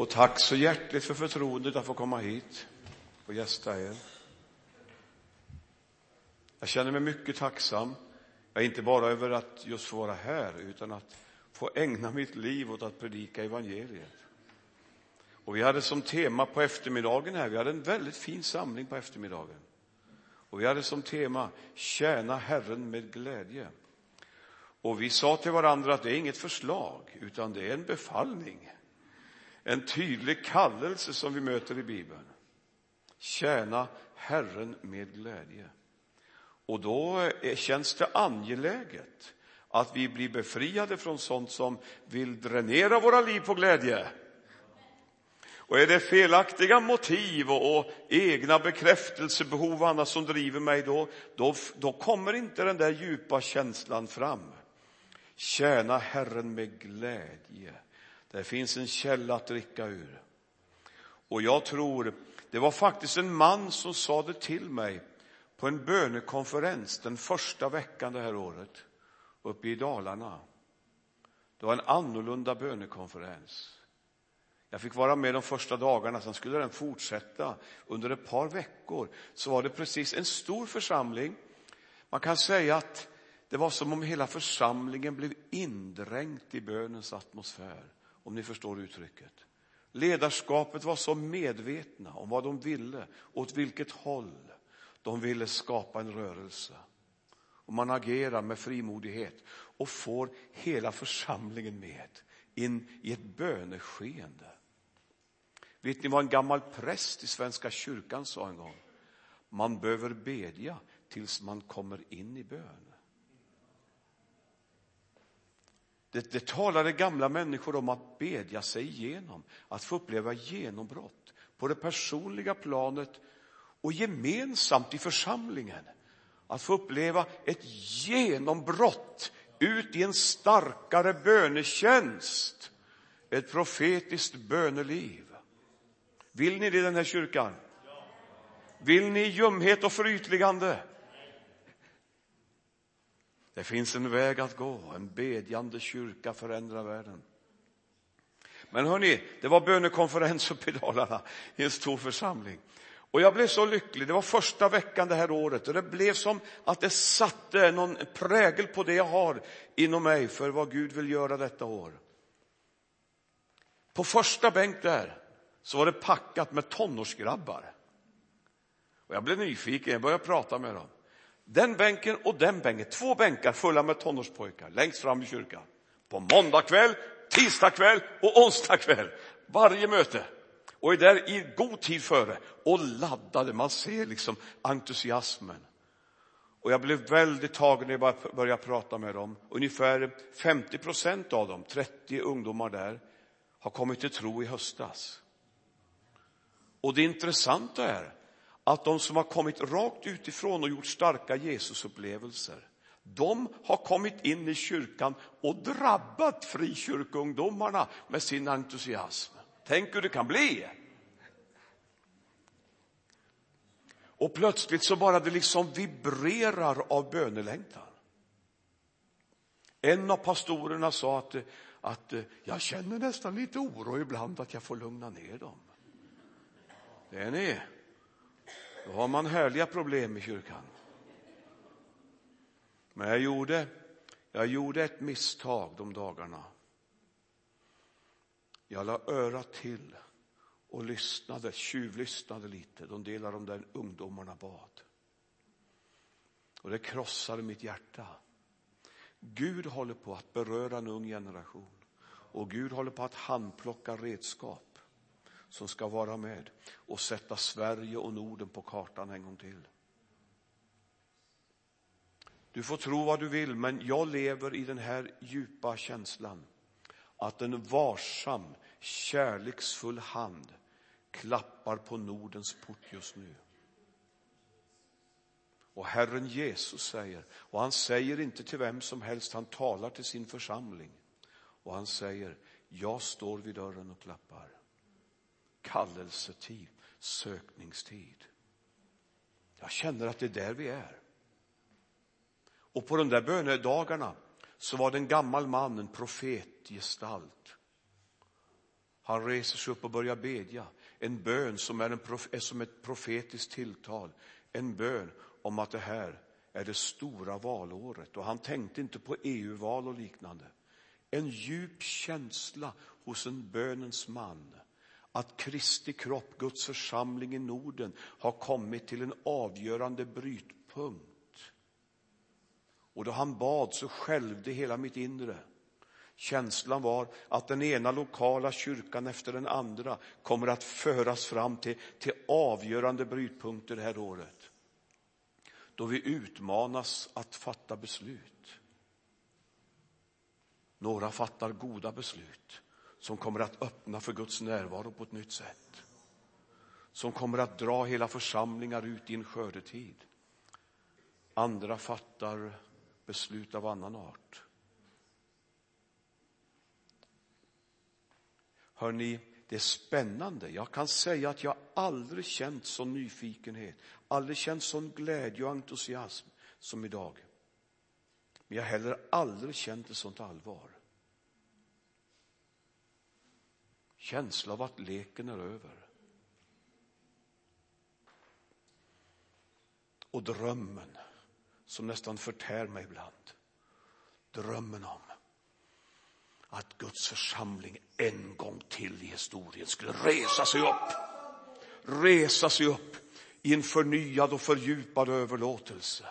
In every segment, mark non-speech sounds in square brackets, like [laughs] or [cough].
Och tack så hjärtligt för förtroendet att få komma hit och gästa er. Jag känner mig mycket tacksam, ja, inte bara över att just få vara här, utan att få ägna mitt liv åt att predika evangeliet. Och vi hade som tema på eftermiddagen här, vi hade en väldigt fin samling på eftermiddagen. Och vi hade som tema Tjäna Herren med glädje. Och vi sa till varandra att det är inget förslag, utan det är en befallning. En tydlig kallelse som vi möter i Bibeln. Tjäna Herren med glädje. Och då känns det angeläget att vi blir befriade från sånt som vill dränera våra liv på glädje. Och är det felaktiga motiv och, och egna bekräftelsebehov och annat som driver mig då, då, då kommer inte den där djupa känslan fram. Tjäna Herren med glädje. Det finns en källa att dricka ur. Och jag tror, det var faktiskt en man som sa det till mig på en bönekonferens den första veckan det här året uppe i Dalarna. Det var en annorlunda bönekonferens. Jag fick vara med de första dagarna, sen skulle den fortsätta under ett par veckor. Så var det precis en stor församling. Man kan säga att det var som om hela församlingen blev indränkt i bönens atmosfär, om ni förstår uttrycket. Ledarskapet var så medvetna om vad de ville, åt vilket håll de ville skapa en rörelse. Och man agerar med frimodighet och får hela församlingen med in i ett böneskeende. Vet ni vad en gammal präst i Svenska kyrkan sa en gång? Man behöver bedja tills man kommer in i bön. Det, det talade gamla människor om att bedja sig igenom, att få uppleva genombrott på det personliga planet och gemensamt i församlingen. Att få uppleva ett genombrott ut i en starkare bönetjänst, ett profetiskt böneliv. Vill ni det i den här kyrkan? Vill ni ljumhet och förytligande? Det finns en väg att gå, en bedjande kyrka förändrar världen. Men hörni, det var bönekonferens uppe i Dalarna i en stor församling. Och jag blev så lycklig, det var första veckan det här året och det blev som att det satte någon prägel på det jag har inom mig för vad Gud vill göra detta år. På första bänk där så var det packat med tonårsgrabbar. Och jag blev nyfiken, jag började prata med dem. Den bänken och den bänken, två bänkar fulla med tonårspojkar längst fram i kyrkan. På måndag kväll, tisdag kväll och onsdag kväll. Varje möte. Och är där i god tid före och laddade. Man ser liksom entusiasmen. Och jag blev väldigt tagen när jag började prata med dem. Ungefär 50 procent av dem, 30 ungdomar där, har kommit till tro i höstas. Och det intressanta är att de som har kommit rakt utifrån och gjort starka Jesusupplevelser, de har kommit in i kyrkan och drabbat frikyrkoungdomarna med sin entusiasm. Tänk hur det kan bli! Och plötsligt så bara det liksom vibrerar av bönelängtan. En av pastorerna sa att, att jag känner nästan lite oro ibland att jag får lugna ner dem. Det är ni. Då har man härliga problem i kyrkan. Men jag gjorde, jag gjorde ett misstag de dagarna. Jag la örat till och lyssnade, tjuvlyssnade lite. De delade om där ungdomarna bad. Och det krossade mitt hjärta. Gud håller på att beröra en ung generation. Och Gud håller på att handplocka redskap som ska vara med och sätta Sverige och Norden på kartan en gång till. Du får tro vad du vill, men jag lever i den här djupa känslan att en varsam, kärleksfull hand klappar på Nordens port just nu. Och Herren Jesus säger, och han säger inte till vem som helst, han talar till sin församling. Och han säger, jag står vid dörren och klappar kallelsetid, sökningstid. Jag känner att det är där vi är. Och på de där bönedagarna så var det en gammal man, en profetgestalt. Han reser sig upp och börjar bedja. En bön som är, en prof, är som ett profetiskt tilltal. En bön om att det här är det stora valåret. Och han tänkte inte på EU-val och liknande. En djup känsla hos en bönens man att Kristi kropp, Guds församling i Norden, har kommit till en avgörande brytpunkt. Och då han bad så skälvde hela mitt inre. Känslan var att den ena lokala kyrkan efter den andra kommer att föras fram till, till avgörande brytpunkter det här året. Då vi utmanas att fatta beslut. Några fattar goda beslut som kommer att öppna för Guds närvaro på ett nytt sätt. Som kommer att dra hela församlingar ut i en skördetid. Andra fattar beslut av annan art. Hör ni, det är spännande. Jag kan säga att jag aldrig känt sån nyfikenhet, aldrig känt sån glädje och entusiasm som idag. Men jag har heller aldrig känt ett sånt allvar. Känsla av att leken är över. Och drömmen som nästan förtär mig ibland. Drömmen om att Guds församling en gång till i historien skulle resa sig upp. Resa sig upp i en förnyad och fördjupad överlåtelse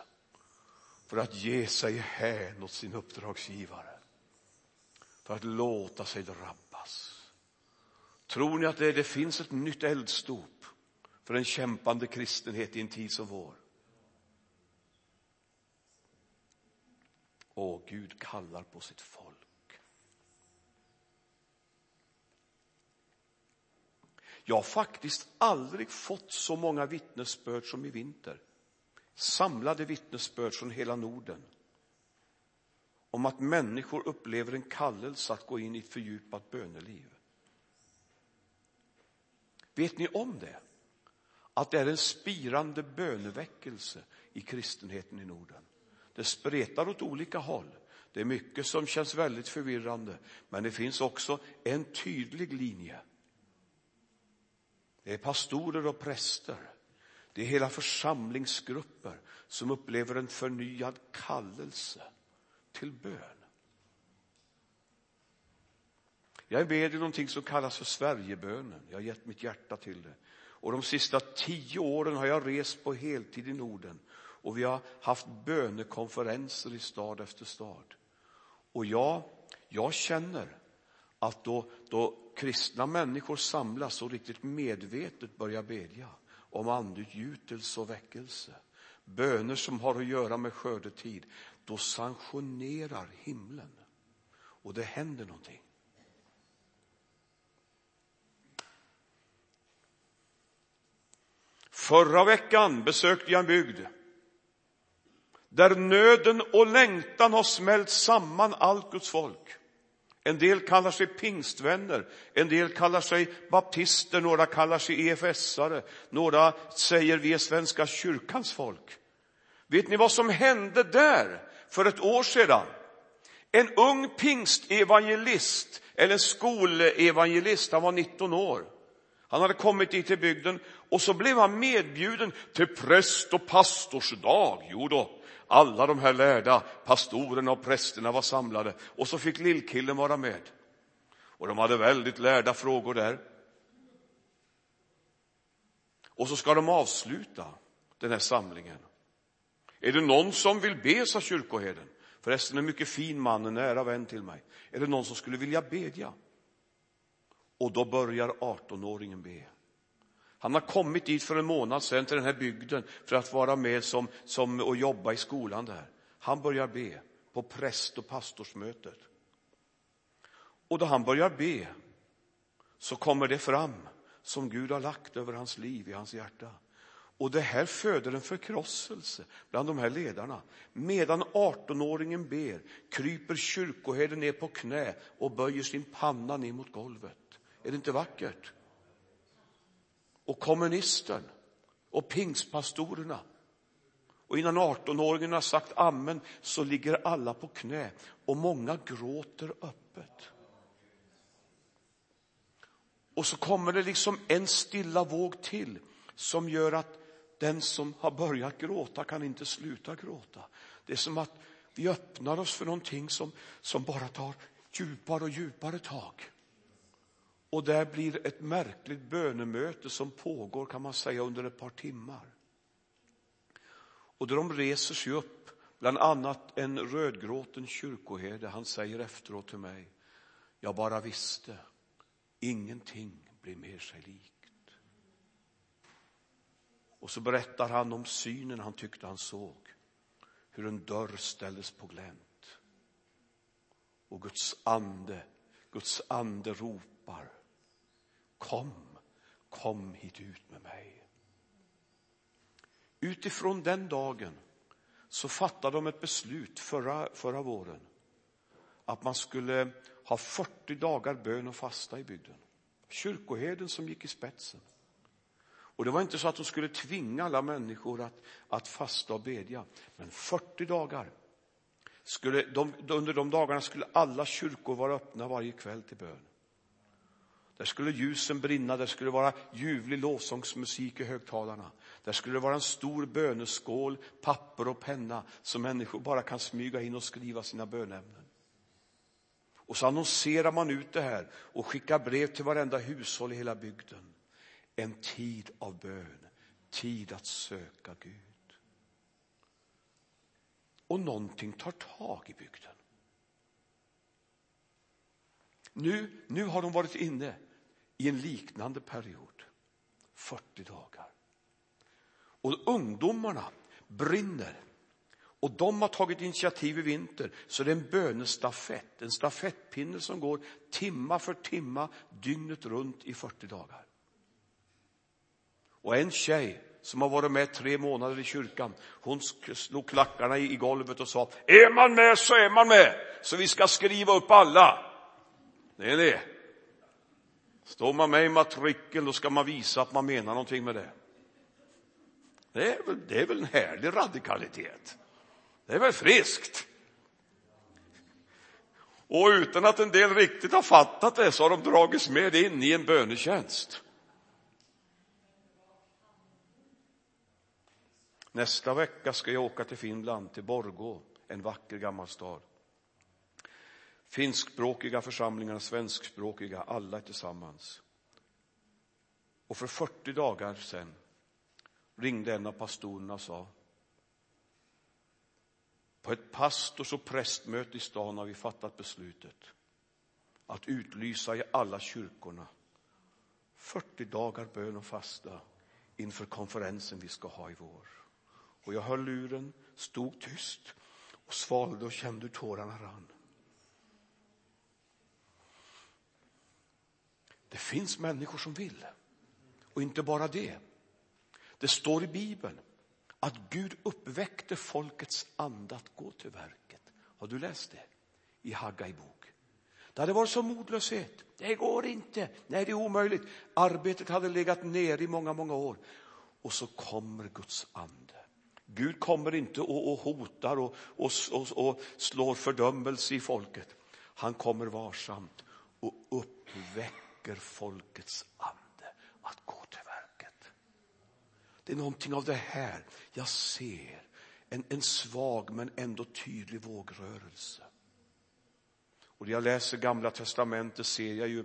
för att ge sig hän åt sin uppdragsgivare. För att låta sig drabbas. Tror ni att det, det finns ett nytt eldstop för en kämpande kristenhet i en tid som vår? Åh, Gud kallar på sitt folk. Jag har faktiskt aldrig fått så många vittnesbörd som i vinter. Samlade vittnesbörd från hela Norden. Om att människor upplever en kallelse att gå in i ett fördjupat böneliv. Vet ni om det? Att det är en spirande böneväckelse i kristenheten i Norden. Det spretar åt olika håll. Det är mycket som känns väldigt förvirrande, men det finns också en tydlig linje. Det är pastorer och präster. Det är hela församlingsgrupper som upplever en förnyad kallelse till bön. Jag är med i någonting som kallas för Sverigebönen. Jag har gett mitt hjärta till det. Och de sista tio åren har jag rest på heltid i Norden och vi har haft bönekonferenser i stad efter stad. Och jag, jag känner att då, då kristna människor samlas och riktigt medvetet börjar bedja om andegjutelse och väckelse, böner som har att göra med skördetid, då sanktionerar himlen och det händer någonting. Förra veckan besökte jag en bygd där nöden och längtan har smält samman allt Guds folk. En del kallar sig pingstvänner, en del kallar sig baptister, några kallar sig EFS-are, några säger vi är Svenska kyrkans folk. Vet ni vad som hände där för ett år sedan? En ung pingstevangelist, eller skolevangelist, han var 19 år. Han hade kommit dit till bygden och så blev han medbjuden till präst och pastorsdag. Jo då, alla de här lärda pastorerna och prästerna var samlade och så fick lillkillen vara med. Och de hade väldigt lärda frågor där. Och så ska de avsluta den här samlingen. Är det någon som vill be, sa kyrkoherden. Förresten en mycket fin man, en nära vän till mig. Är det någon som skulle vilja bedja? Och då börjar 18-åringen be. Han har kommit dit för en månad sedan till den här bygden för att vara med som, som, och jobba i skolan där. Han börjar be på präst och pastorsmötet. Och då han börjar be så kommer det fram som Gud har lagt över hans liv i hans hjärta. Och det här föder en förkrosselse bland de här ledarna. Medan 18-åringen ber kryper kyrkoherden ner på knä och böjer sin panna ner mot golvet. Är det inte vackert? Och kommunisten och pingstpastorerna. Och innan 18-åringen har sagt amen så ligger alla på knä och många gråter öppet. Och så kommer det liksom en stilla våg till som gör att den som har börjat gråta kan inte sluta gråta. Det är som att vi öppnar oss för någonting som, som bara tar djupare och djupare tag. Och där blir ett märkligt bönemöte som pågår kan man säga under ett par timmar. Och då de reser sig upp, bland annat en rödgråten kyrkoherde, han säger efteråt till mig, jag bara visste, ingenting blir mer sig likt. Och så berättar han om synen han tyckte han såg, hur en dörr ställdes på glänt. Och Guds ande, Guds ande ropar, kom, kom hit ut med mig. Utifrån den dagen så fattade de ett beslut förra, förra våren att man skulle ha 40 dagar bön och fasta i bygden. Kyrkoherden som gick i spetsen. Och det var inte så att de skulle tvinga alla människor att, att fasta och bedja, men 40 dagar. Skulle, de, under de dagarna skulle alla kyrkor vara öppna varje kväll till bön. Där skulle ljusen brinna, där skulle vara ljuvlig lovsångsmusik i högtalarna. Där skulle det vara en stor böneskål, papper och penna så människor bara kan smyga in och skriva sina bönämnen. Och så annonserar man ut det här och skickar brev till varenda hushåll i hela bygden. En tid av bön, tid att söka Gud. Och någonting tar tag i bygden. Nu, nu har de varit inne i en liknande period, 40 dagar. Och ungdomarna brinner. Och de har tagit initiativ i vinter, så det är en bönestafett, en stafettpinne som går timma för timma, dygnet runt i 40 dagar. Och en tjej som har varit med tre månader i kyrkan, hon slog klackarna i golvet och sa, är man med så är man med, så vi ska skriva upp alla. Det är det. Står man med i matrikeln då ska man visa att man menar någonting med det. Det är, väl, det är väl en härlig radikalitet. Det är väl friskt. Och utan att en del riktigt har fattat det så har de dragits med in i en bönetjänst. Nästa vecka ska jag åka till Finland, till Borgå, en vacker gammal stad. Finskspråkiga församlingar, svenskspråkiga, alla tillsammans. Och för 40 dagar sedan ringde en av pastorerna och sa på ett pastors och prästmöte i stan har vi fattat beslutet att utlysa i alla kyrkorna 40 dagar bön och fasta inför konferensen vi ska ha i vår. Och jag höll luren, stod tyst och svalde och kände hur tårarna rann. Det finns människor som vill. Och inte bara det. Det står i Bibeln att Gud uppväckte folkets ande att gå till verket. Har du läst det? I Haggai bok. Det hade varit så modlöshet. Det går inte. Nej, det är omöjligt. Arbetet hade legat ner i många, många år. Och så kommer Guds ande. Gud kommer inte och, och hotar och, och, och, och slår fördömelse i folket. Han kommer varsamt och uppväcker folkets ande att gå till verket. Det är någonting av det här jag ser. En, en svag men ändå tydlig vågrörelse. Och när jag läser Gamla testamentet ser jag ju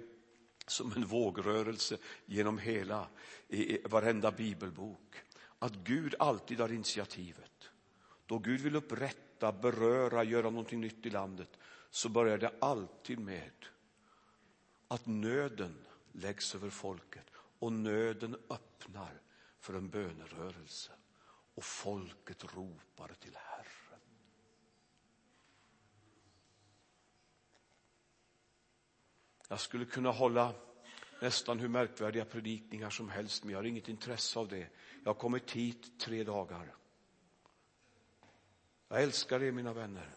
som en vågrörelse genom hela, i, i varenda bibelbok att Gud alltid har initiativet. Då Gud vill upprätta, beröra, göra någonting nytt i landet så börjar det alltid med att nöden läggs över folket och nöden öppnar för en bönerörelse och folket ropar till Herren. Jag skulle kunna hålla nästan hur märkvärdiga predikningar som helst, men jag har inget intresse av det. Jag har kommit hit tre dagar. Jag älskar er, mina vänner.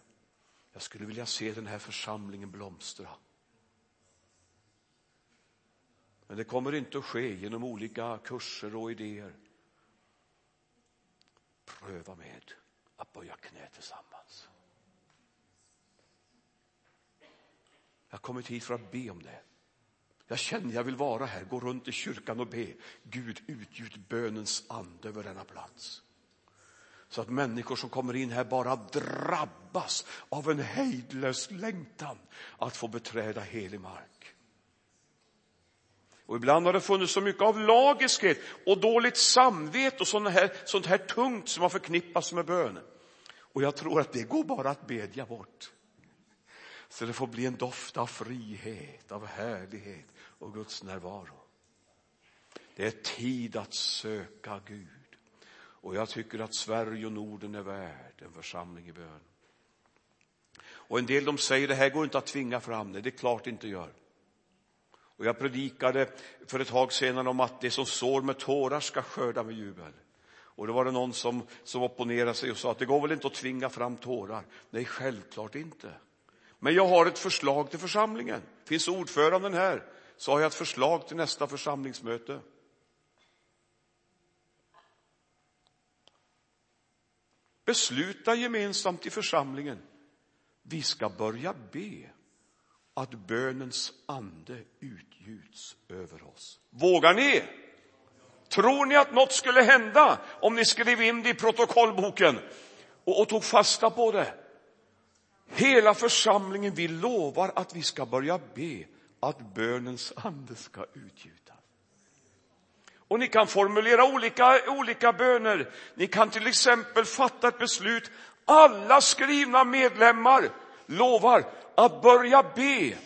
Jag skulle vilja se den här församlingen blomstra. Men det kommer inte att ske genom olika kurser och idéer. Pröva med att böja knä tillsammans. Jag har kommit hit för att be om det. Jag känner jag vill vara här, gå runt i kyrkan och be. Gud, utgjut bönens ande över denna plats. Så att människor som kommer in här bara drabbas av en hejdlös längtan att få beträda helig mark. Och ibland har det funnits så mycket av lagiskhet och dåligt samvete och sånt här, sånt här tungt som har förknippats med bön. Och jag tror att det går bara att bedja bort. Så det får bli en doft av frihet, av härlighet och Guds närvaro. Det är tid att söka Gud. Och jag tycker att Sverige och Norden är värd en församling i bön. Och en del de säger det här går inte att tvinga fram det, det är klart det inte gör. Och jag predikade för ett tag sedan om att det som sår med tårar ska skörda med jubel. Och då var det någon som, som opponerade sig och sa att det går väl inte att tvinga fram tårar. Nej, självklart inte. Men jag har ett förslag till församlingen. Finns ordföranden här så har jag ett förslag till nästa församlingsmöte. Besluta gemensamt i församlingen. Vi ska börja be att bönens ande utgjuts över oss. Vågar ni? Tror ni att något skulle hända om ni skrev in det i protokollboken och, och tog fasta på det? Hela församlingen, vi lovar att vi ska börja be att bönens ande ska utgjutas. Och ni kan formulera olika, olika böner. Ni kan till exempel fatta ett beslut. Alla skrivna medlemmar lovar att börja be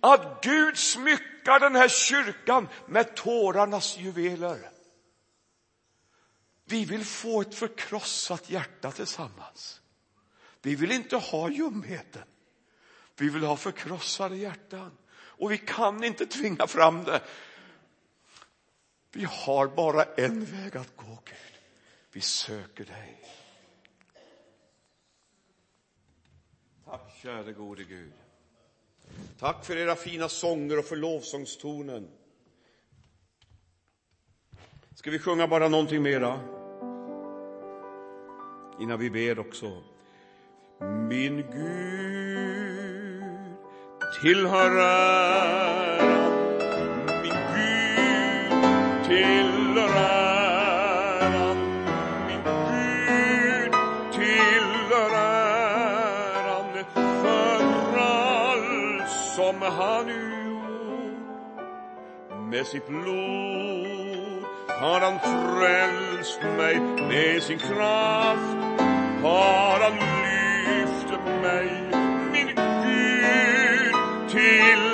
att Gud smyckar den här kyrkan med tårarnas juveler. Vi vill få ett förkrossat hjärta tillsammans. Vi vill inte ha ljumheten. Vi vill ha förkrossade hjärtan. Och vi kan inte tvinga fram det. Vi har bara en väg att gå, Gud. Vi söker dig. Tack, käre gode Gud. Tack för era fina sånger och för lovsångstonen. Ska vi sjunga bara någonting mera? Innan vi ber också. Min Gud tillhör Med sitt blod. Har han frälst mig, med sin kraft? Har han lyft mig min Gud till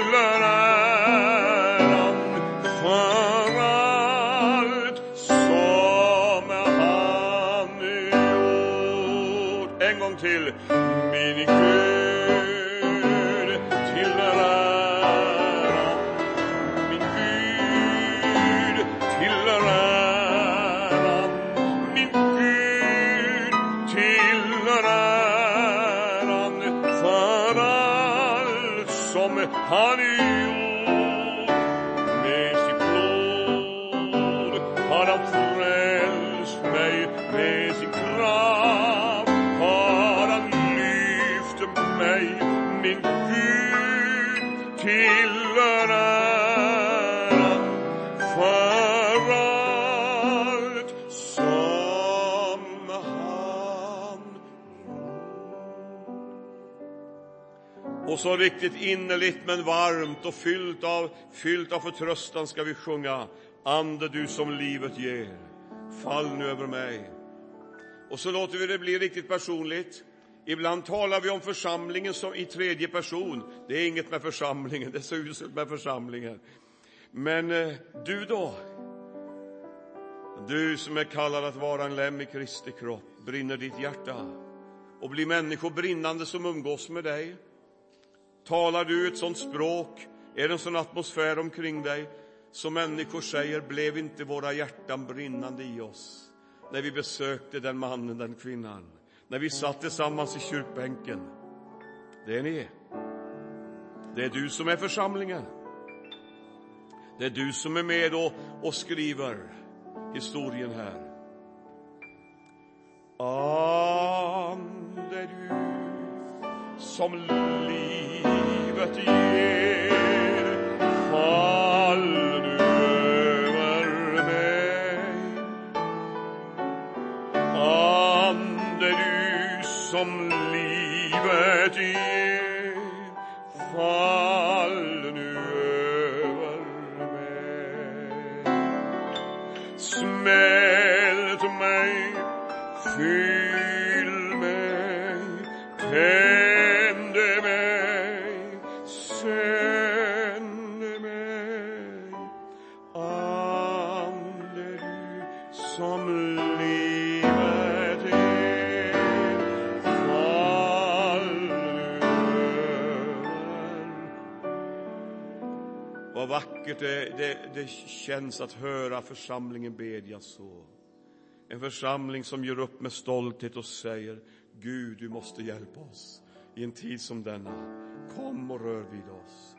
mig min Gud tillhör Och så riktigt innerligt men varmt och fyllt av, fyllt av förtröstan ska vi sjunga Ande du som livet ger, fall nu över mig. Och så låter vi det bli riktigt personligt. Ibland talar vi om församlingen som i tredje person. Det är inget med församlingen, [laughs] det är så uselt med församlingen. Men eh, du då? Du som är kallad att vara en lem i Kristi kropp, brinner ditt hjärta och blir människor brinnande som umgås med dig? Talar du ett sånt språk, är det en sån atmosfär omkring dig som människor säger, blev inte våra hjärtan brinnande i oss när vi besökte den mannen, den kvinnan, när vi satt tillsammans i kyrkbänken. Det är ni. Det är du som är församlingen. Det är du som är med och, och skriver historien här. Ande du som livet ger. Det, känns att höra församlingen bedja så. En församling som gör upp med stolthet och säger Gud, du måste hjälpa oss i en tid som denna. Kom och rör vid oss.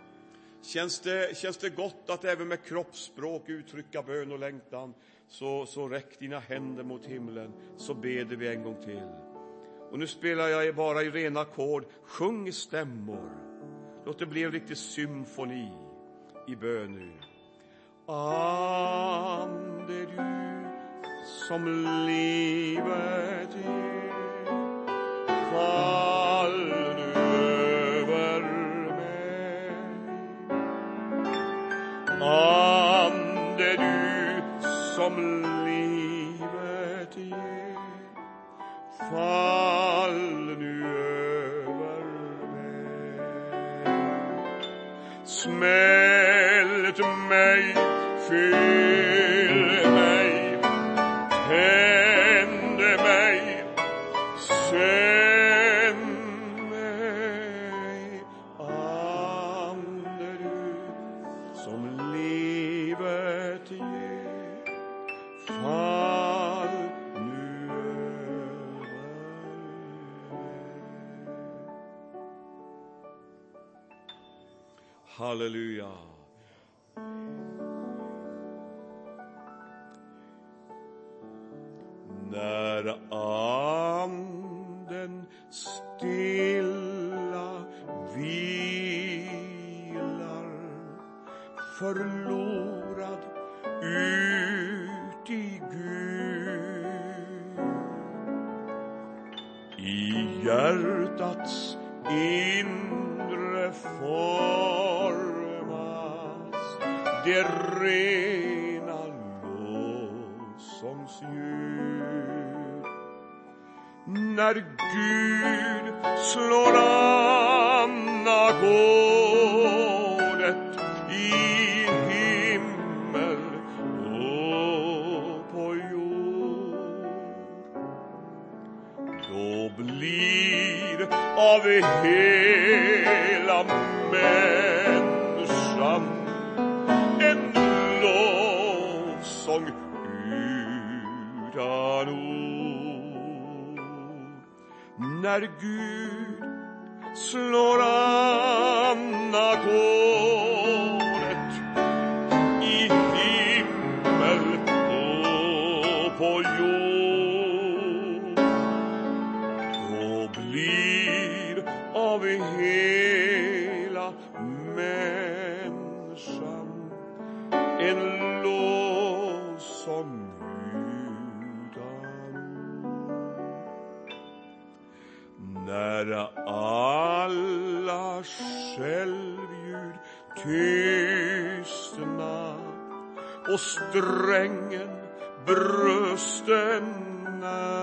Känns det, känns det gott att även med kroppsspråk uttrycka bön och längtan? Så, så räck dina händer mot himlen, så beder vi en gång till. Och nu spelar jag bara i rena ackord. Sjung i stämmor. Låt det bli en riktig symfoni i bön nu. Ande du som livet ger fall nu över mig. Ande du som livet ger fall Hey. Utan. När Gud slår an ackord och strängen brösten är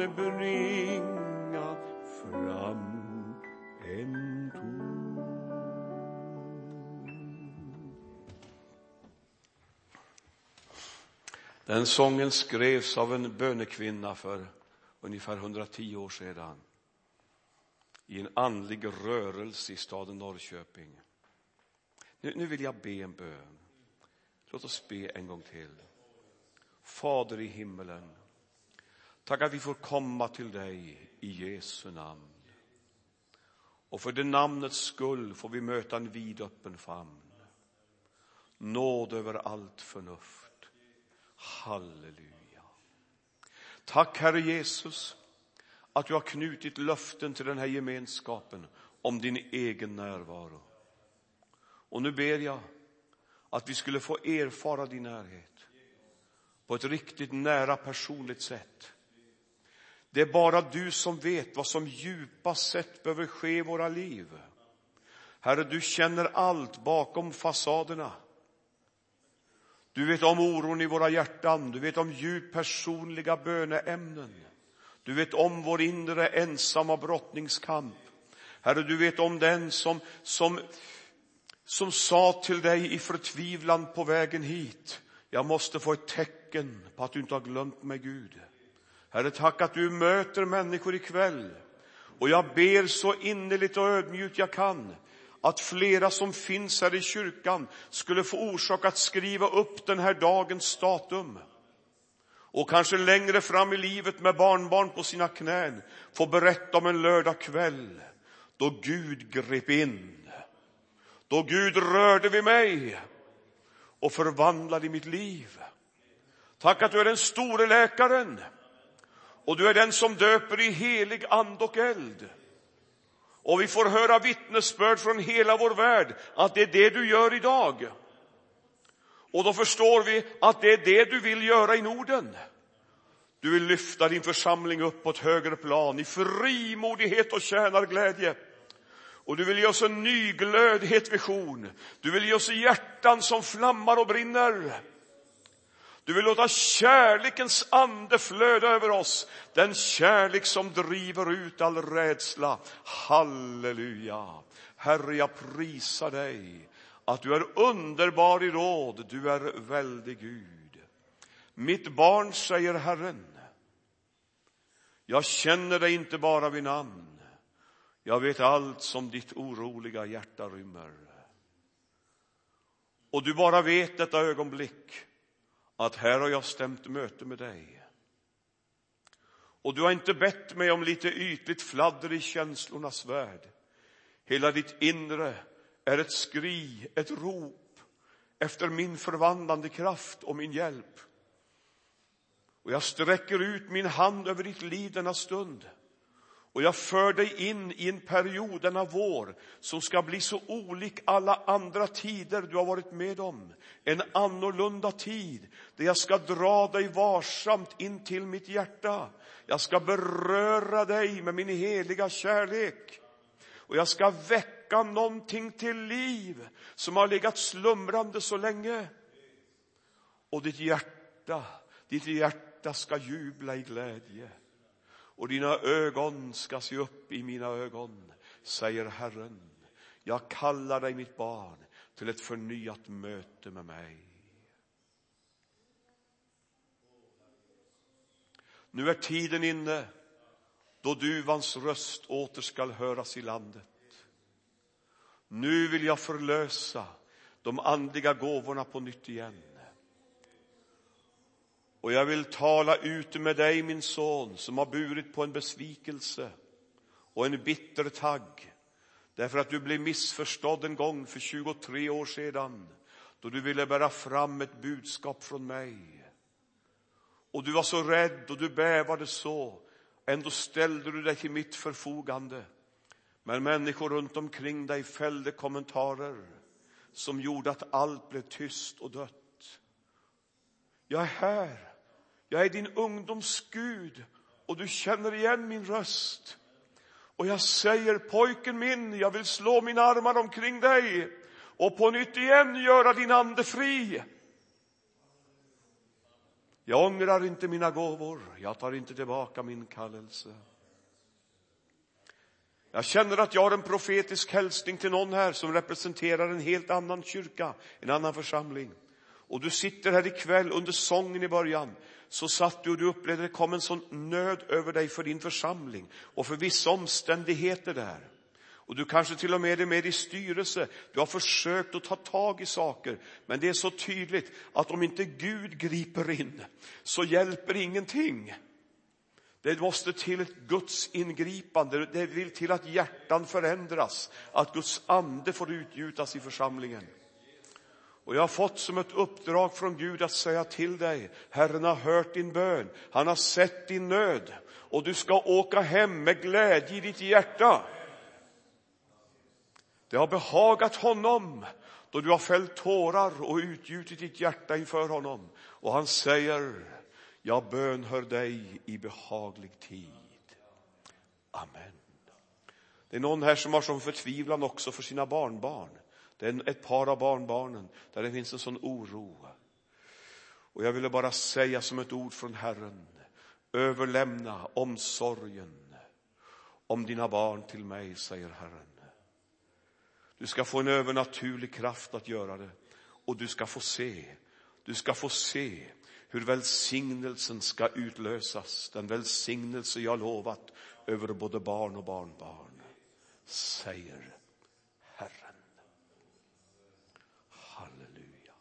kunde bringa fram en ton. Den sången skrevs av en bönekvinna för ungefär 110 år sedan i en andlig rörelse i staden Norrköping. Nu, nu vill jag be en bön. Låt oss be en gång till. Fader i himmelen, tack att vi får komma till dig i Jesu namn. Och för det namnets skull får vi möta en vidöppen famn. Nåd över allt förnuft. Halleluja. Tack Herre Jesus att du har knutit löften till den här gemenskapen om din egen närvaro. Och nu ber jag att vi skulle få erfara din närhet på ett riktigt nära personligt sätt. Det är bara du som vet vad som djupast sett behöver ske i våra liv. Herre, du känner allt bakom fasaderna. Du vet om oron i våra hjärtan, du vet om djupt personliga böneämnen. Du vet om vår inre ensamma brottningskamp. Herre, du vet om den som, som, som sa till dig i förtvivlan på vägen hit, jag måste få ett tecken på att du inte har glömt mig, Gud. Herre, tack att du möter människor ikväll. Och jag ber så innerligt och ödmjukt jag kan att flera som finns här i kyrkan skulle få orsak att skriva upp den här dagens datum. Och kanske längre fram i livet med barnbarn på sina knän få berätta om en lördagkväll då Gud grep in. Då Gud rörde vid mig och förvandlade mitt liv. Tack att du är den store läkaren och du är den som döper i helig and och eld. Och vi får höra vittnesbörd från hela vår värld att det är det du gör idag. Och då förstår vi att det är det du vill göra i Norden. Du vill lyfta din församling upp på ett högre plan i frimodighet och tjänarglädje. Och du vill ge oss en ny glödhet vision. Du vill ge oss hjärtan som flammar och brinner. Du vill låta kärlekens ande flöda över oss, den kärlek som driver ut all rädsla. Halleluja. Herre, jag prisar dig att du är underbar i råd, du är väldig Gud. Mitt barn, säger Herren, jag känner dig inte bara vid namn. Jag vet allt som ditt oroliga hjärta rymmer. Och du bara vet detta ögonblick att här har jag stämt möte med dig. Och du har inte bett mig om lite ytligt fladder i känslornas värld. Hela ditt inre är ett skri, ett rop efter min förvandlande kraft och min hjälp. Och jag sträcker ut min hand över ditt liv denna stund. Och jag för dig in i en period denna vår som ska bli så olik alla andra tider du har varit med om. En annorlunda tid där jag ska dra dig varsamt in till mitt hjärta. Jag ska beröra dig med min heliga kärlek. Och jag ska väcka någonting till liv som har legat slumrande så länge. Och ditt hjärta, ditt hjärta ska jubla i glädje och dina ögon ska se upp i mina ögon, säger Herren. Jag kallar dig, mitt barn, till ett förnyat möte med mig. Nu är tiden inne då duvans röst åter skall höras i landet. Nu vill jag förlösa de andliga gåvorna på nytt igen. Och jag vill tala ut med dig, min son, som har burit på en besvikelse och en bitter tagg därför att du blev missförstådd en gång för 23 år sedan då du ville bära fram ett budskap från mig. Och du var så rädd och du bävade så. Ändå ställde du dig till mitt förfogande. Men människor runt omkring dig fällde kommentarer som gjorde att allt blev tyst och dött. Jag är här. Jag är din ungdoms Gud och du känner igen min röst. Och jag säger, pojken min, jag vill slå mina armar omkring dig och på nytt igen göra din ande fri. Jag ångrar inte mina gåvor, jag tar inte tillbaka min kallelse. Jag känner att jag har en profetisk hälsning till någon här som representerar en helt annan kyrka, en annan församling. Och du sitter här ikväll under sången i början så satt du och du upplevde att det kom en sån nöd över dig för din församling och för vissa omständigheter där. Och du kanske till och med är med i styrelse. Du har försökt att ta tag i saker. Men det är så tydligt att om inte Gud griper in så hjälper ingenting. Det måste till ett Guds ingripande. Det vill till att hjärtan förändras, att Guds ande får utgjutas i församlingen. Och jag har fått som ett uppdrag från Gud att säga till dig, Herren har hört din bön, han har sett din nöd och du ska åka hem med glädje i ditt hjärta. Det har behagat honom då du har fällt tårar och utgjutit ditt hjärta inför honom. Och han säger, jag bönhör dig i behaglig tid. Amen. Det är någon här som har sån förtvivlan också för sina barnbarn. Det är ett par av barnbarnen där det finns en sån oro. Och jag ville bara säga som ett ord från Herren, överlämna omsorgen om dina barn till mig, säger Herren. Du ska få en övernaturlig kraft att göra det och du ska få se, du ska få se hur välsignelsen ska utlösas, den välsignelse jag lovat över både barn och barnbarn, säger Herren. Halleluja.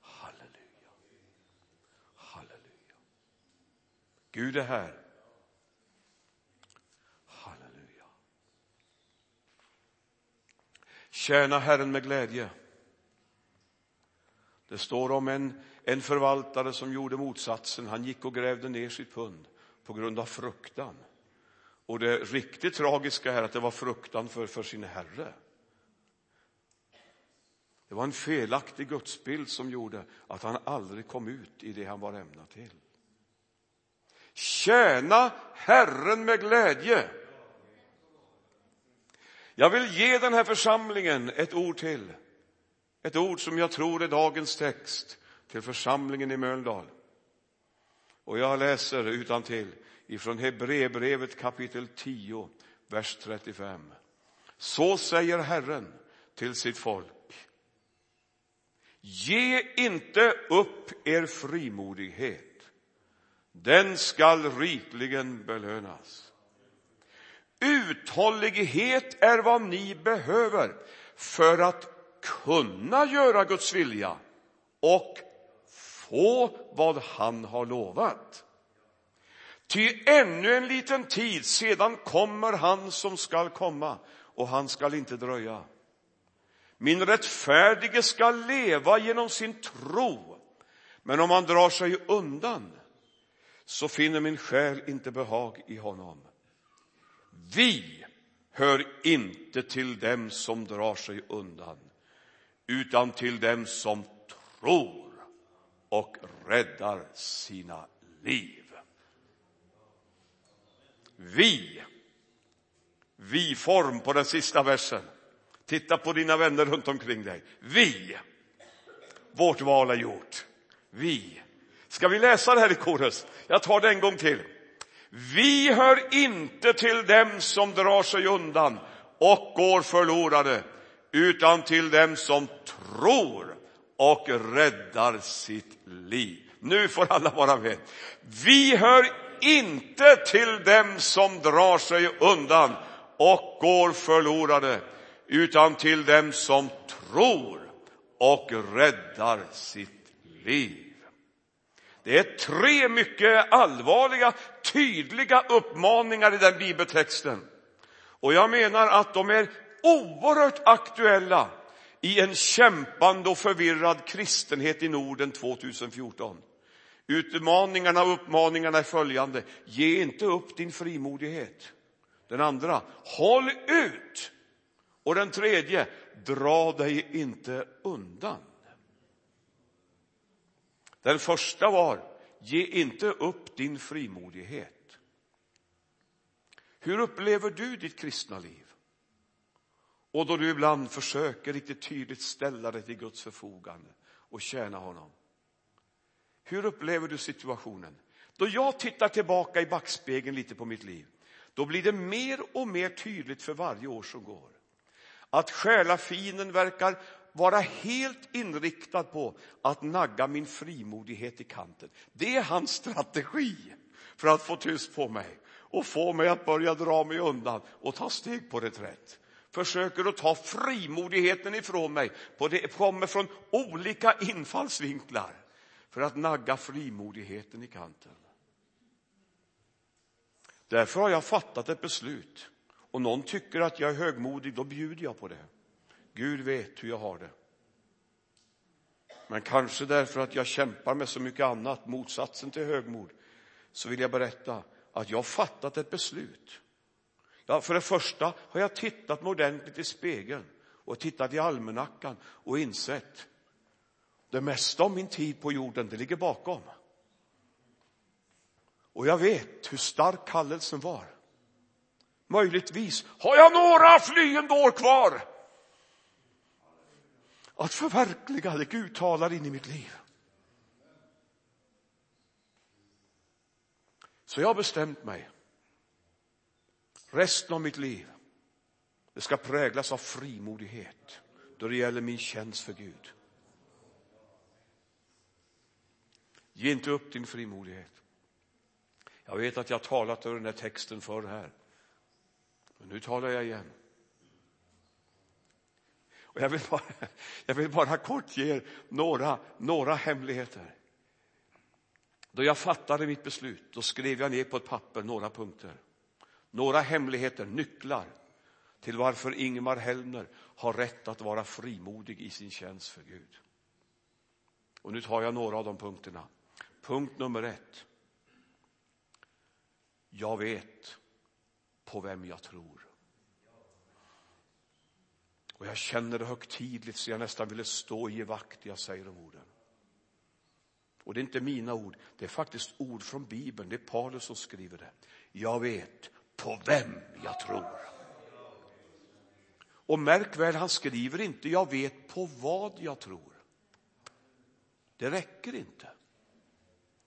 Halleluja. Halleluja. Gud är här. Halleluja. Tjäna Herren med glädje. Det står om en en förvaltare som gjorde motsatsen. Han gick och grävde ner sitt pund på grund av fruktan. Och det riktigt tragiska är att det var fruktan för, för sin herre. Det var en felaktig gudsbild som gjorde att han aldrig kom ut i det han var ämnad till. Tjäna Herren med glädje. Jag vill ge den här församlingen ett ord till. Ett ord som jag tror är dagens text till församlingen i Mölndal. Och jag läser utan till ifrån Hebreerbrevet kapitel 10, vers 35. Så säger Herren till sitt folk. Ge inte upp er frimodighet. Den skall rikligen belönas. Uthållighet är vad ni behöver för att kunna göra Guds vilja och få vad han har lovat. Ty ännu en liten tid sedan kommer han som skall komma och han skall inte dröja. Min rättfärdige skall leva genom sin tro, men om han drar sig undan så finner min själ inte behag i honom. Vi hör inte till dem som drar sig undan, utan till dem som tror och räddar sina liv. Vi, vi-form på den sista versen. Titta på dina vänner runt omkring dig. Vi, vårt val är gjort. Vi. Ska vi läsa det här i korus? Jag tar det en gång till. Vi hör inte till dem som drar sig undan och går förlorade, utan till dem som tror och räddar sitt liv. Nu får alla vara med. Vi hör inte till dem som drar sig undan och går förlorade, utan till dem som tror och räddar sitt liv. Det är tre mycket allvarliga, tydliga uppmaningar i den bibeltexten. Och jag menar att de är oerhört aktuella i en kämpande och förvirrad kristenhet i Norden 2014. Utmaningarna och uppmaningarna är följande. Ge inte upp din frimodighet. Den andra, håll ut. Och den tredje, dra dig inte undan. Den första var, ge inte upp din frimodighet. Hur upplever du ditt kristna liv? Och då du ibland försöker riktigt tydligt ställa dig till Guds förfogande och tjäna honom. Hur upplever du situationen? Då jag tittar tillbaka i backspegeln lite på mitt liv, då blir det mer och mer tydligt för varje år som går. Att själafinen verkar vara helt inriktad på att nagga min frimodighet i kanten. Det är hans strategi för att få tyst på mig. och få mig att börja dra mig undan och ta steg på reträtt. Försöker att ta frimodigheten ifrån mig. Det kommer från olika infallsvinklar för att nagga frimodigheten i kanten. Därför har jag fattat ett beslut. Och någon tycker att jag är högmodig, då bjuder jag på det. Gud vet hur jag har det. Men kanske därför att jag kämpar med så mycket annat, motsatsen till högmod, så vill jag berätta att jag har fattat ett beslut. Ja, för det första har jag tittat mig ordentligt i spegeln och tittat i almanackan och insett det mesta av min tid på jorden, det ligger bakom. Och jag vet hur stark kallelsen var. Möjligtvis har jag några flyende år kvar att förverkliga det Gud talar in i mitt liv. Så jag har bestämt mig. Resten av mitt liv det ska präglas av frimodighet då det gäller min tjänst för Gud. Ge inte upp din frimodighet. Jag vet att jag talat över den här texten förr här. Men nu talar jag igen. Och jag, vill bara, jag vill bara kort ge er några, några hemligheter. Då jag fattade mitt beslut, då skrev jag ner på ett papper några punkter. Några hemligheter, nycklar till varför Ingmar Hellner har rätt att vara frimodig i sin tjänst för Gud. Och nu tar jag några av de punkterna. Punkt nummer ett. Jag vet på vem jag tror. Och jag känner det högtidligt så jag nästan ville stå och ge vakt jag säger de orden. Och det är inte mina ord, det är faktiskt ord från Bibeln, det är Paulus som skriver det. Jag vet på vem jag tror. Och märk väl, han skriver inte jag vet på vad jag tror. Det räcker inte.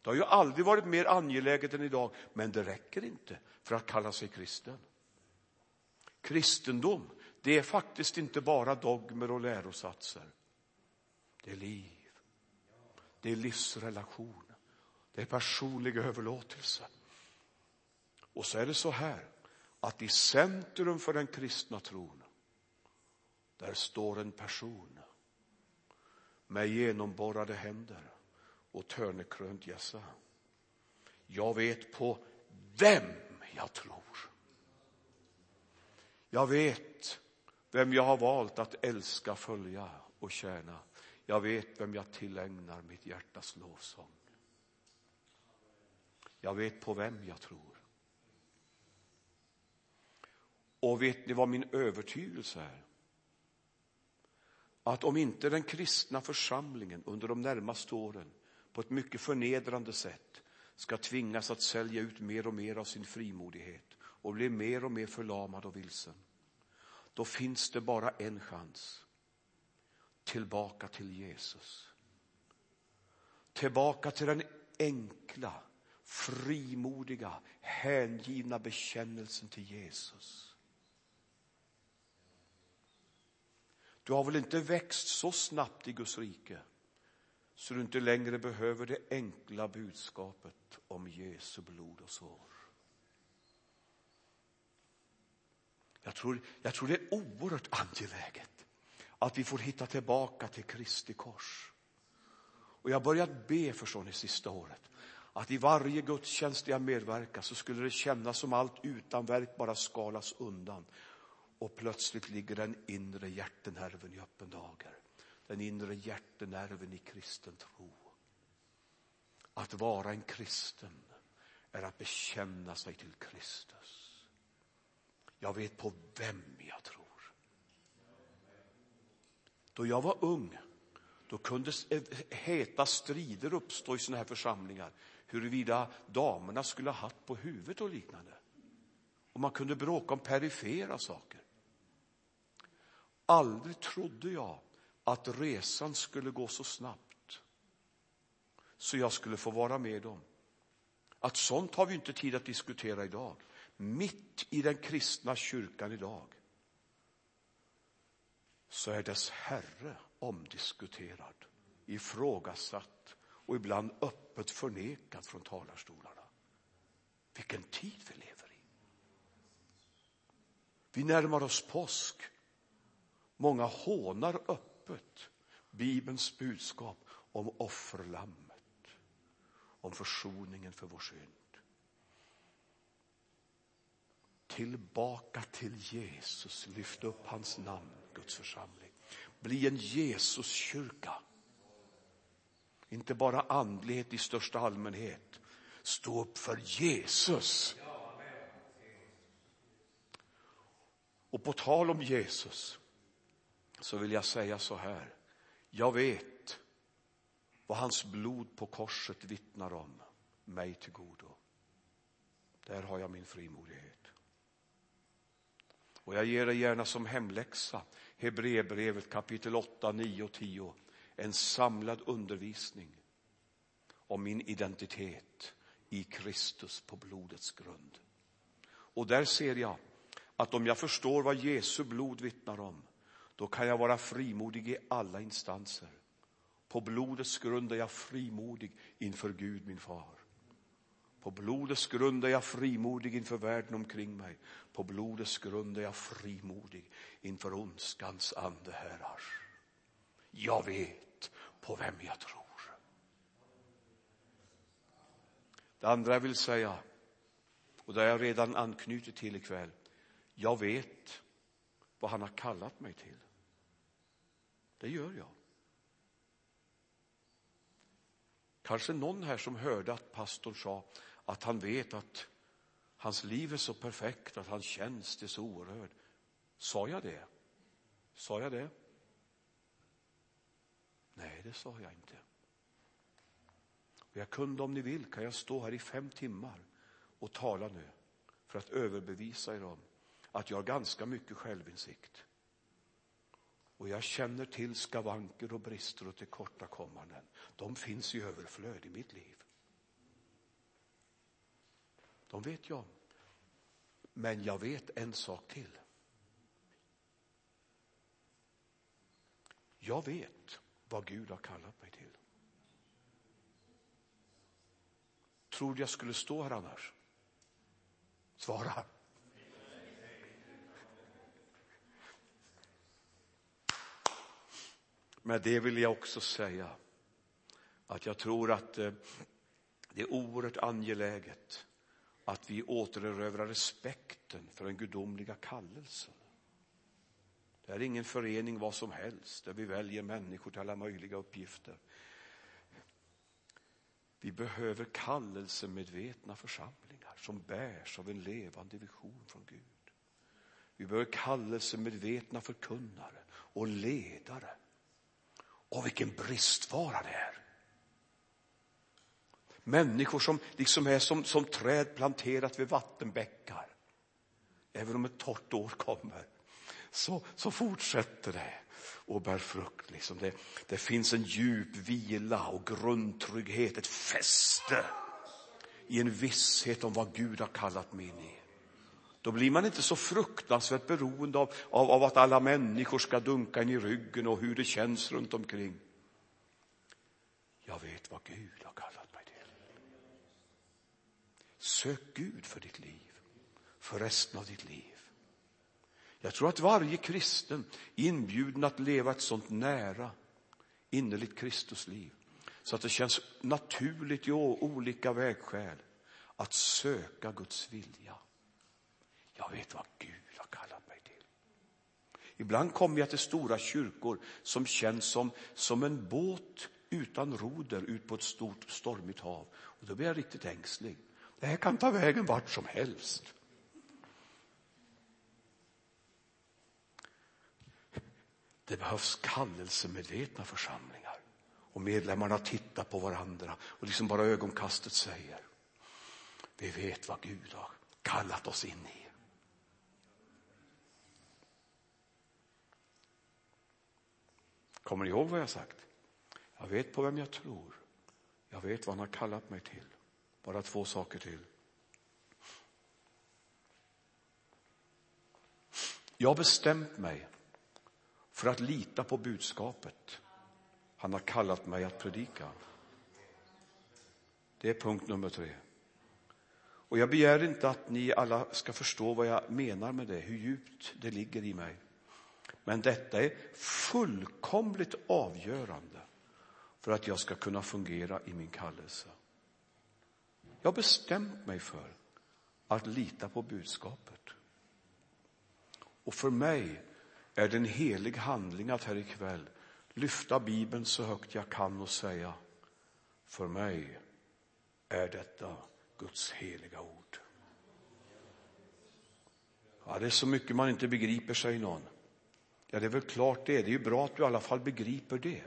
Det har ju aldrig varit mer angeläget än idag, men det räcker inte för att kalla sig kristen. Kristendom, det är faktiskt inte bara dogmer och lärosatser. Det är liv. Det är livsrelation. Det är personlig överlåtelse. Och så är det så här att i centrum för den kristna tron där står en person med genomborrade händer och törnekrönt hjässa. Jag vet på vem jag tror. Jag vet vem jag har valt att älska, följa och tjäna. Jag vet vem jag tillägnar mitt hjärtas lovsång. Jag vet på vem jag tror. Och vet ni vad min övertygelse är? Att om inte den kristna församlingen under de närmaste åren på ett mycket förnedrande sätt ska tvingas att sälja ut mer och mer av sin frimodighet och bli mer och mer förlamad och vilsen. Då finns det bara en chans. Tillbaka till Jesus. Tillbaka till den enkla, frimodiga, hängivna bekännelsen till Jesus. Du har väl inte växt så snabbt i Guds rike så du inte längre behöver det enkla budskapet om Jesu blod och sår. Jag tror, jag tror det är oerhört angeläget att vi får hitta tillbaka till Kristi kors. Och jag har börjat be, förstår ni, sista året att i varje gudstjänst jag medverkar så skulle det kännas som allt utanverk bara skalas undan och plötsligt ligger den inre hjärtenerven i öppen dager den inre hjärtenerven i kristen tro. Att vara en kristen är att bekänna sig till Kristus. Jag vet på vem jag tror. Då jag var ung, då kunde eh, heta strider uppstå i sådana här församlingar huruvida damerna skulle ha hatt på huvudet och liknande. Och man kunde bråka om perifera saker. Aldrig trodde jag att resan skulle gå så snabbt så jag skulle få vara med dem. Att sånt har vi inte tid att diskutera idag. Mitt i den kristna kyrkan idag så är dess Herre omdiskuterad, ifrågasatt och ibland öppet förnekad från talarstolarna. Vilken tid vi lever i. Vi närmar oss påsk. Många hånar öppet Bibelns budskap om offerlammet, om försoningen för vår synd. Tillbaka till Jesus, lyft upp hans namn, Guds församling. Bli en Jesuskyrka. Inte bara andlighet i största allmänhet. Stå upp för Jesus. Och på tal om Jesus så vill jag säga så här. Jag vet vad hans blod på korset vittnar om mig till godo. Där har jag min frimodighet. Och jag ger dig gärna som hemläxa Hebreerbrevet kapitel 8, 9 och 10. En samlad undervisning om min identitet i Kristus på blodets grund. Och där ser jag att om jag förstår vad Jesu blod vittnar om, då kan jag vara frimodig i alla instanser. På blodets grund är jag frimodig inför Gud, min far. På blodets grund är jag frimodig inför världen omkring mig. På blodets grund är jag frimodig inför ondskans ande, herrar. Jag vet på vem jag tror. Det andra jag vill säga, och det har jag redan anknutit till ikväll. Jag vet vad han har kallat mig till. Det gör jag. Kanske någon här som hörde att pastorn sa att han vet att hans liv är så perfekt, att hans tjänst är så oerhörd. Sa jag det? Sa jag det? Nej, det sa jag inte. Och jag kunde, om ni vill, kan jag stå här i fem timmar och tala nu för att överbevisa er om att jag har ganska mycket självinsikt. Och jag känner till skavanker och brister och tillkortakommanden. De finns i överflöd i mitt liv. De vet jag. Men jag vet en sak till. Jag vet vad Gud har kallat mig till. Tror du jag skulle stå här annars? Svara. Med det vill jag också säga att jag tror att eh, det är oerhört angeläget att vi återerövrar respekten för den gudomliga kallelsen. Det är ingen förening vad som helst där vi väljer människor till alla möjliga uppgifter. Vi behöver kallelsemedvetna församlingar som bärs av en levande vision från Gud. Vi behöver kallelsemedvetna förkunnare och ledare. Och vilken bristvara det är. Människor som liksom är som, som träd planterat vid vattenbäckar. Även om ett torrt år kommer så, så fortsätter det och bär frukt. Liksom det, det finns en djup vila och grundtrygghet, ett fäste i en visshet om vad Gud har kallat mig in i. Då blir man inte så fruktansvärt beroende av, av, av att alla människor ska dunka en i ryggen och hur det känns runt omkring. Jag vet vad Gud har kallat mig. Sök Gud för ditt liv, för resten av ditt liv. Jag tror att varje kristen är inbjuden att leva ett sånt nära, innerligt Kristusliv så att det känns naturligt i olika vägskäl att söka Guds vilja. Jag vet vad Gud har kallat mig till. Ibland kommer jag till stora kyrkor som känns som, som en båt utan roder ut på ett stort stormigt hav. Och då blir jag riktigt ängslig. Det här kan ta vägen vart som helst. Det behövs kallelsemedvetna församlingar. Och medlemmarna tittar på varandra och liksom bara ögonkastet säger. Vi vet vad Gud har kallat oss in i. Kommer ni ihåg vad jag sagt? Jag vet på vem jag tror. Jag vet vad han har kallat mig till. Bara två saker till. Jag har bestämt mig för att lita på budskapet han har kallat mig att predika. Det är punkt nummer tre. Och jag begär inte att ni alla ska förstå vad jag menar med det, hur djupt det ligger i mig. Men detta är fullkomligt avgörande för att jag ska kunna fungera i min kallelse. Jag har bestämt mig för att lita på budskapet. Och för mig är det en helig handling att här ikväll lyfta Bibeln så högt jag kan och säga, för mig är detta Guds heliga ord. Ja, det är så mycket man inte begriper, säger någon. Ja, det är väl klart det. Det är ju bra att du i alla fall begriper det.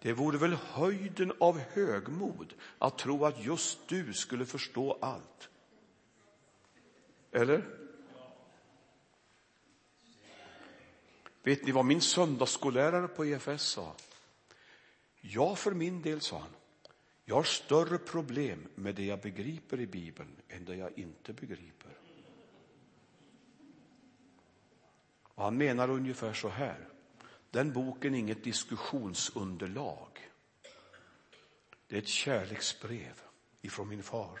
Det vore väl höjden av högmod att tro att just du skulle förstå allt. Eller? Vet ni vad min söndagsskollärare på EFS sa? Jag för min del, sa han, jag har större problem med det jag begriper i Bibeln än det jag inte begriper. Och han menar ungefär så här. Den boken är inget diskussionsunderlag. Det är ett kärleksbrev ifrån min far.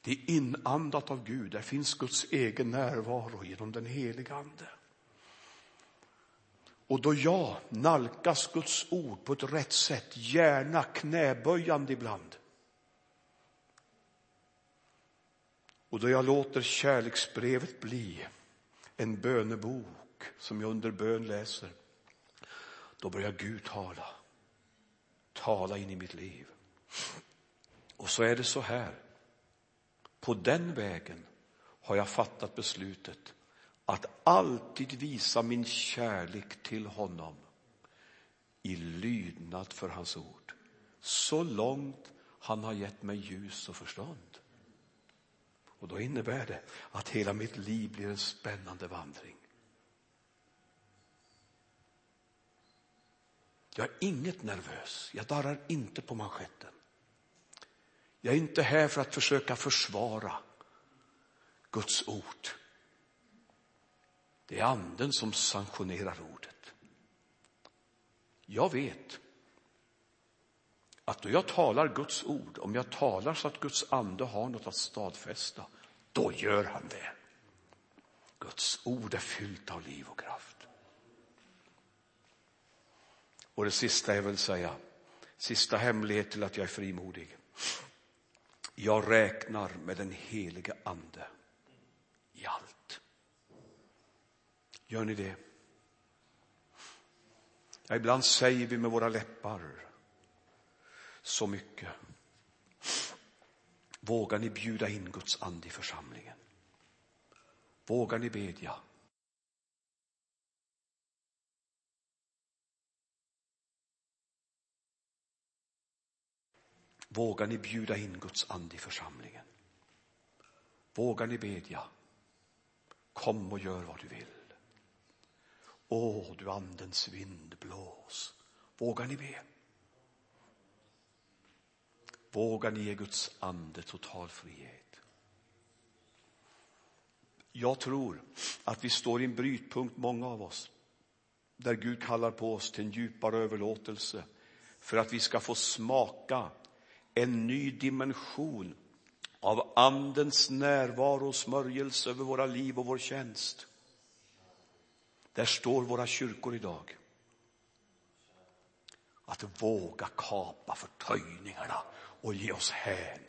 Det är inandat av Gud. Där finns Guds egen närvaro genom den heliga Ande. Och då jag nalkas Guds ord på ett rätt sätt, gärna knäböjande ibland. Och då jag låter kärleksbrevet bli en bönebok som jag under bön läser, då börjar Gud tala. Tala in i mitt liv. Och så är det så här. På den vägen har jag fattat beslutet att alltid visa min kärlek till honom i lydnad för hans ord. Så långt han har gett mig ljus och förstånd. Och då innebär det att hela mitt liv blir en spännande vandring. Jag är inget nervös. Jag darrar inte på manschetten. Jag är inte här för att försöka försvara Guds ord. Det är anden som sanktionerar ordet. Jag vet att då jag talar Guds ord, om jag talar så att Guds ande har något att stadfästa, då gör han det. Guds ord är fyllt av liv och kraft. Och det sista jag vill säga, sista hemlighet till att jag är frimodig. Jag räknar med den helige ande i allt. Gör ni det? Ja, ibland säger vi med våra läppar så mycket. Vågar ni bjuda in Guds ande i församlingen? Vågar ni bedja? Vågar ni bjuda in Guds ande i församlingen? Vågar ni bedja? Kom och gör vad du vill. Åh, du andens vind, blås. Vågar ni be? Vågar ni ge Guds ande total frihet? Jag tror att vi står i en brytpunkt, många av oss, där Gud kallar på oss till en djupare överlåtelse för att vi ska få smaka en ny dimension av Andens närvaro och smörjelse över våra liv och vår tjänst. Där står våra kyrkor idag. Att våga kapa förtöjningarna och ge oss hän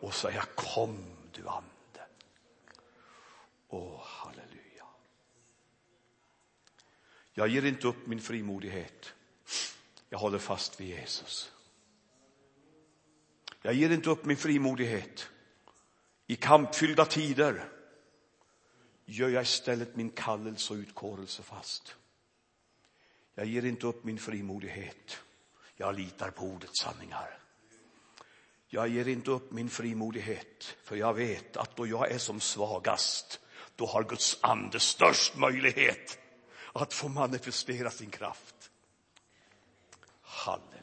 och säga kom du ande. Åh, halleluja. Jag ger inte upp min frimodighet. Jag håller fast vid Jesus. Jag ger inte upp min frimodighet. I kampfyllda tider gör jag istället min kallelse och utkårelse fast. Jag ger inte upp min frimodighet. Jag litar på ordets sanningar. Jag ger inte upp min frimodighet, för jag vet att då jag är som svagast, då har Guds ande störst möjlighet att få manifestera sin kraft. Halleluja.